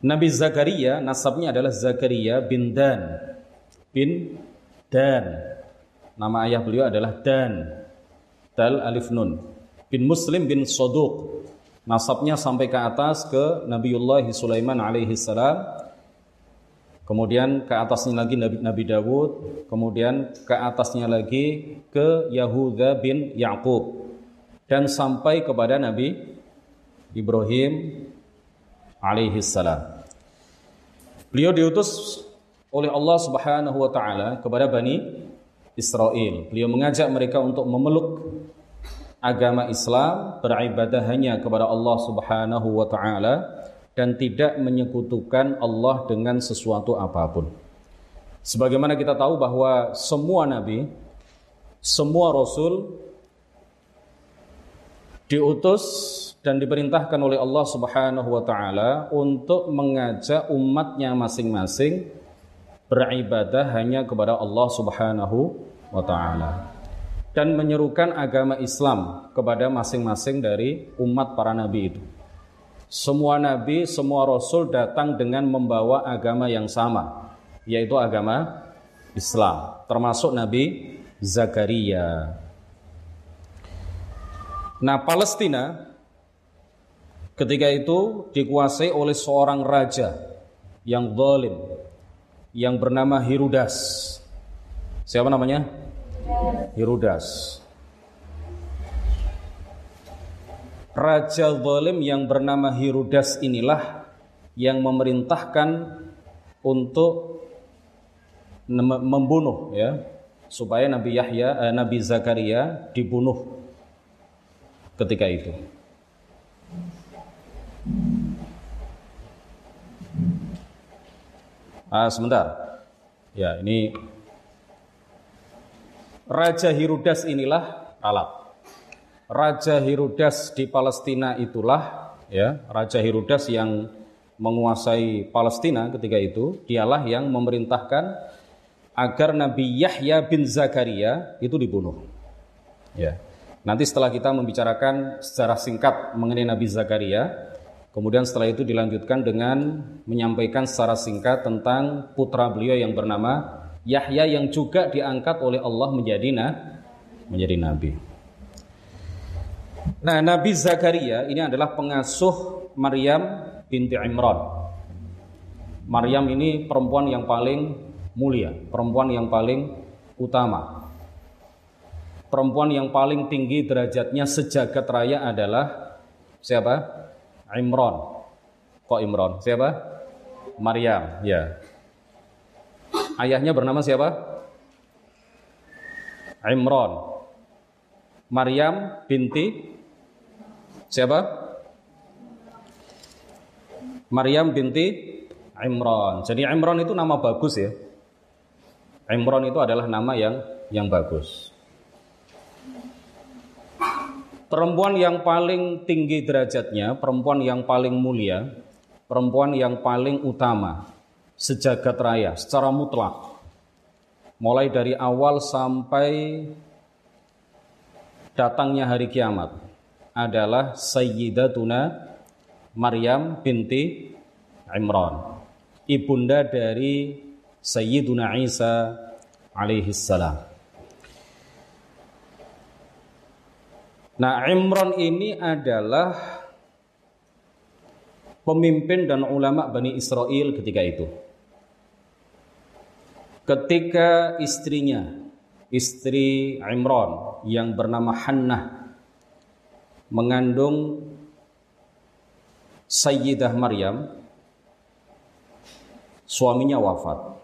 Nabi Zakaria nasabnya adalah Zakaria bin Dan bin Dan. Nama ayah beliau adalah Dan. Dal alif nun. Bin Muslim bin Soduq. Nasabnya sampai ke atas ke Nabiullah Sulaiman alaihi salam. Kemudian ke atasnya lagi Nabi, Nabi Dawud, kemudian ke atasnya lagi ke Yahuda bin Yakub dan sampai kepada Nabi Ibrahim alaihi salam. Beliau diutus oleh Allah Subhanahu wa taala kepada Bani Israel. Beliau mengajak mereka untuk memeluk agama Islam, beribadah hanya kepada Allah Subhanahu wa taala dan tidak menyekutukan Allah dengan sesuatu apa pun. Sebagaimana kita tahu bahwa semua nabi, semua rasul diutus dan diperintahkan oleh Allah Subhanahu wa taala untuk mengajak umatnya masing-masing beribadah hanya kepada Allah Subhanahu wa taala dan menyerukan agama Islam kepada masing-masing dari umat para nabi itu. Semua nabi, semua rasul datang dengan membawa agama yang sama, yaitu agama Islam, termasuk Nabi Zakaria. Nah, Palestina Ketika itu dikuasai oleh seorang raja yang zalim yang bernama Hirudas. Siapa namanya? Hirudas. Raja zalim yang bernama Hirudas inilah yang memerintahkan untuk membunuh ya supaya Nabi Yahya eh, Nabi Zakaria dibunuh ketika itu. Ah, sebentar. Ya, ini Raja Hirudas inilah alat. Raja Hirudas di Palestina itulah ya, Raja Hirudas yang menguasai Palestina ketika itu, dialah yang memerintahkan agar Nabi Yahya bin Zakaria itu dibunuh. Ya. Nanti setelah kita membicarakan secara singkat mengenai Nabi Zakaria, Kemudian setelah itu dilanjutkan dengan menyampaikan secara singkat tentang putra beliau yang bernama Yahya yang juga diangkat oleh Allah menjadi na, menjadi nabi. Nah, Nabi Zakaria ini adalah pengasuh Maryam binti Imran. Maryam ini perempuan yang paling mulia, perempuan yang paling utama. Perempuan yang paling tinggi derajatnya sejagat raya adalah siapa? Imron. Kok Imron? Siapa? Maryam, ya. Ayahnya bernama siapa? Imron. Maryam binti siapa? Maryam binti Imron. Jadi Imron itu nama bagus ya. Imron itu adalah nama yang yang bagus. Perempuan yang paling tinggi derajatnya, perempuan yang paling mulia, perempuan yang paling utama, sejagat raya, secara mutlak. Mulai dari awal sampai datangnya hari kiamat adalah Sayyidatuna Maryam binti Imran, ibunda dari Sayyiduna Isa alaihi salam. Nah, Imran ini adalah pemimpin dan ulama Bani Israel ketika itu. Ketika istrinya, istri Imran yang bernama Hannah mengandung Sayyidah Maryam, suaminya wafat.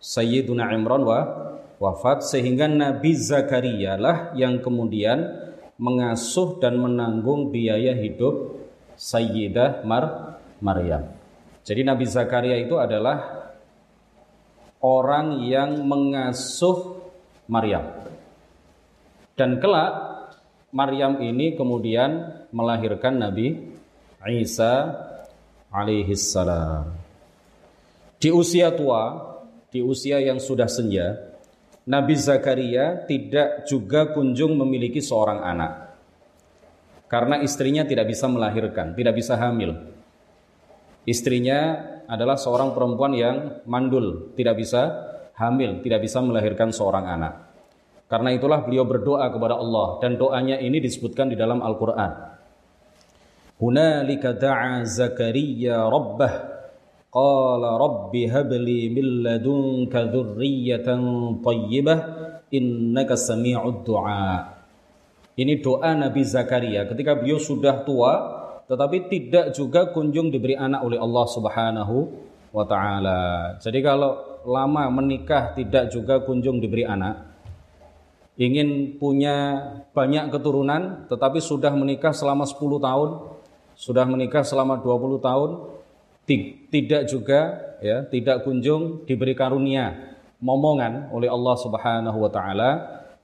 Sayyiduna Imran wa, wafat sehingga Nabi Zakaria lah yang kemudian mengasuh dan menanggung biaya hidup Sayyidah Mar Maryam. Jadi Nabi Zakaria itu adalah orang yang mengasuh Maryam. Dan kelak Maryam ini kemudian melahirkan Nabi Isa alaihi salam. Di usia tua, di usia yang sudah senja, Nabi Zakaria tidak juga kunjung memiliki seorang anak. Karena istrinya tidak bisa melahirkan, tidak bisa hamil. Istrinya adalah seorang perempuan yang mandul, tidak bisa hamil, tidak bisa melahirkan seorang anak. Karena itulah beliau berdoa kepada Allah dan doanya ini disebutkan di dalam Al-Qur'an. Hunalika da'a Zakaria rabbah qala rabbi habli min ladunka dzurriyyatan thayyibah innaka sami'ud du'a. Ini doa Nabi Zakaria ketika beliau sudah tua tetapi tidak juga kunjung diberi anak oleh Allah Subhanahu wa taala. Jadi kalau lama menikah tidak juga kunjung diberi anak, ingin punya banyak keturunan tetapi sudah menikah selama 10 tahun, sudah menikah selama 20 tahun, tidak juga ya, tidak kunjung diberi karunia momongan oleh Allah Subhanahu wa taala,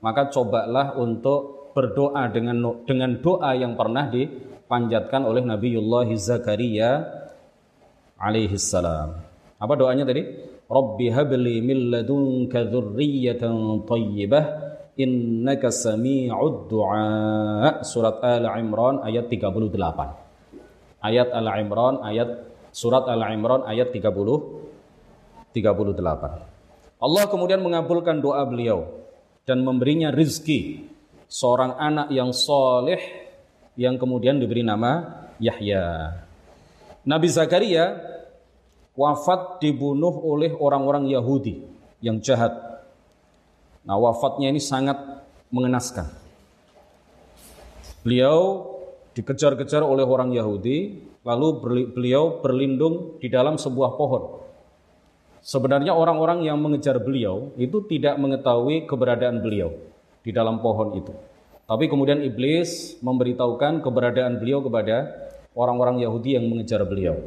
maka cobalah untuk berdoa dengan dengan doa yang pernah di dipanjatkan oleh Nabiullah Zakaria alaihi salam. Apa doanya tadi? Rabbi habli min ladunka dzurriyyatan thayyibah innaka sami'ud du'a. Surat Al-Imran ayat 38. Ayat Al-Imran ayat surat Al-Imran ayat 30 38. Allah kemudian mengabulkan doa beliau dan memberinya rizki seorang anak yang soleh yang kemudian diberi nama Yahya. Nabi Zakaria wafat dibunuh oleh orang-orang Yahudi yang jahat. Nah, wafatnya ini sangat mengenaskan. Beliau dikejar-kejar oleh orang Yahudi, lalu beliau berlindung di dalam sebuah pohon. Sebenarnya orang-orang yang mengejar beliau itu tidak mengetahui keberadaan beliau di dalam pohon itu. Tapi kemudian iblis memberitahukan keberadaan beliau kepada orang-orang Yahudi yang mengejar beliau.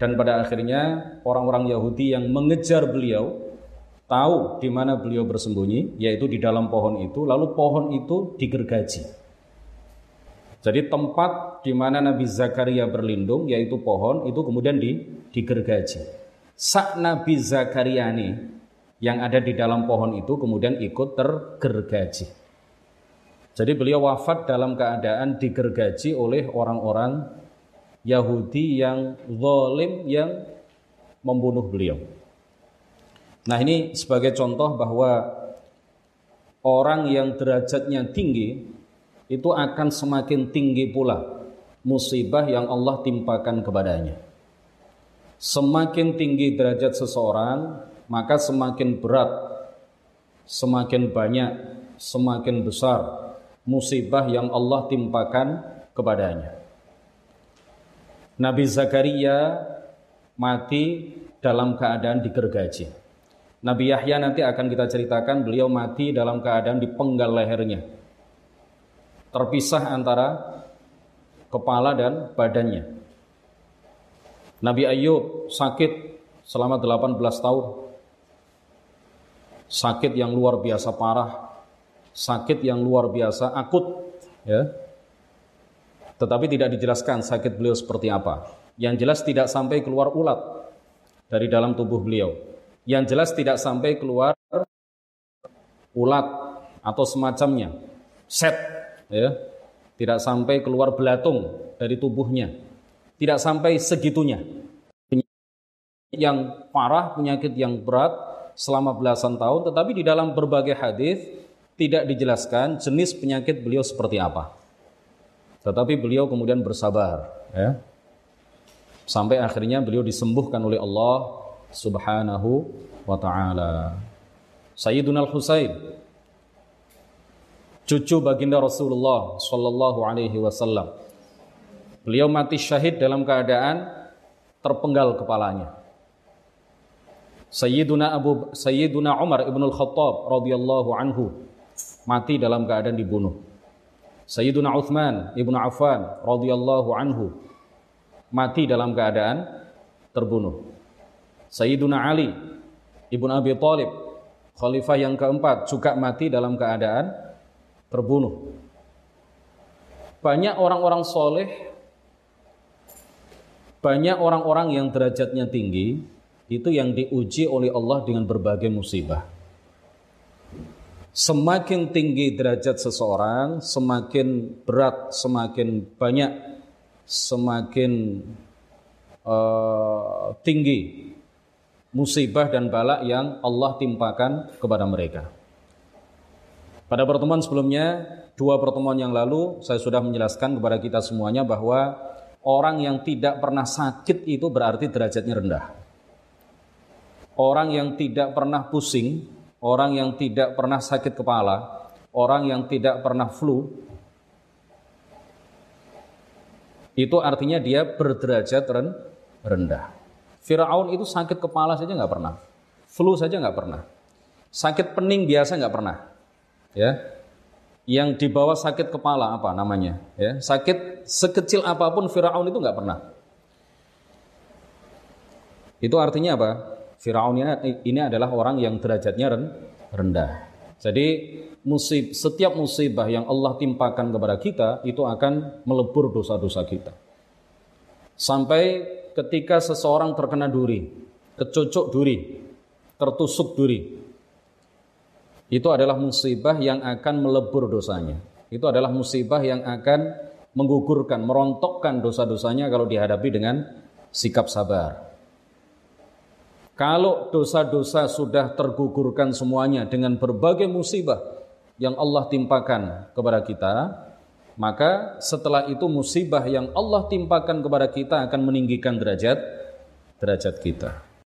Dan pada akhirnya orang-orang Yahudi yang mengejar beliau tahu di mana beliau bersembunyi, yaitu di dalam pohon itu, lalu pohon itu digergaji. Jadi tempat di mana Nabi Zakaria berlindung, yaitu pohon, itu kemudian di, digergaji. Sak Nabi Zakaria ini yang ada di dalam pohon itu kemudian ikut tergergaji. Jadi beliau wafat dalam keadaan digergaji oleh orang-orang Yahudi yang zalim yang membunuh beliau. Nah ini sebagai contoh bahwa orang yang derajatnya tinggi itu akan semakin tinggi pula musibah yang Allah timpakan kepadanya. Semakin tinggi derajat seseorang, maka semakin berat, semakin banyak, semakin besar musibah yang Allah timpakan kepadanya. Nabi Zakaria mati dalam keadaan digergaji. Nabi Yahya nanti akan kita ceritakan beliau mati dalam keadaan dipenggal lehernya. Terpisah antara kepala dan badannya. Nabi Ayub sakit selama 18 tahun. Sakit yang luar biasa parah. Sakit yang luar biasa akut ya. Tetapi tidak dijelaskan sakit beliau seperti apa. Yang jelas tidak sampai keluar ulat dari dalam tubuh beliau. Yang jelas tidak sampai keluar ulat atau semacamnya. Set ya tidak sampai keluar belatung dari tubuhnya tidak sampai segitunya yang parah penyakit yang berat selama belasan tahun tetapi di dalam berbagai hadis tidak dijelaskan jenis penyakit beliau seperti apa. Tetapi beliau kemudian bersabar, ya. Sampai akhirnya beliau disembuhkan oleh Allah Subhanahu wa taala. Sayyiduna Al-Husain cucu baginda Rasulullah sallallahu alaihi wasallam. Beliau mati syahid dalam keadaan terpenggal kepalanya. Sayyiduna Abu Sayyiduna Umar ibn al-Khattab radhiyallahu anhu mati dalam keadaan dibunuh. Sayyiduna Uthman ibnu Affan radhiyallahu anhu mati dalam keadaan terbunuh. Sayyiduna Ali ibnu Abi Thalib khalifah yang keempat juga mati dalam keadaan terbunuh. Banyak orang-orang soleh, banyak orang-orang yang derajatnya tinggi, itu yang diuji oleh Allah dengan berbagai musibah. Semakin tinggi derajat seseorang, semakin berat, semakin banyak, semakin uh, tinggi musibah dan bala yang Allah timpakan kepada mereka. Pada pertemuan sebelumnya, dua pertemuan yang lalu, saya sudah menjelaskan kepada kita semuanya bahwa orang yang tidak pernah sakit itu berarti derajatnya rendah. Orang yang tidak pernah pusing, orang yang tidak pernah sakit kepala, orang yang tidak pernah flu, itu artinya dia berderajat rendah. Firaun itu sakit kepala saja nggak pernah, flu saja nggak pernah, sakit pening biasa nggak pernah, ya. Yang dibawa sakit kepala apa namanya? Ya. Sakit sekecil apa pun Firaun itu nggak pernah. Itu artinya apa? Firaun ini adalah orang yang derajatnya rendah. Jadi musib setiap musibah yang Allah timpakan kepada kita itu akan melebur dosa-dosa kita. Sampai ketika seseorang terkena duri kecocok duri tertusuk duri itu adalah musibah yang akan melebur dosanya. Itu adalah musibah yang akan menggugurkan, merontokkan dosa-dosanya kalau dihadapi dengan sikap sabar. Kalau dosa-dosa sudah tergugurkan semuanya dengan berbagai musibah yang Allah timpakan kepada kita, maka setelah itu musibah yang Allah timpakan kepada kita akan meninggikan derajat derajat kita.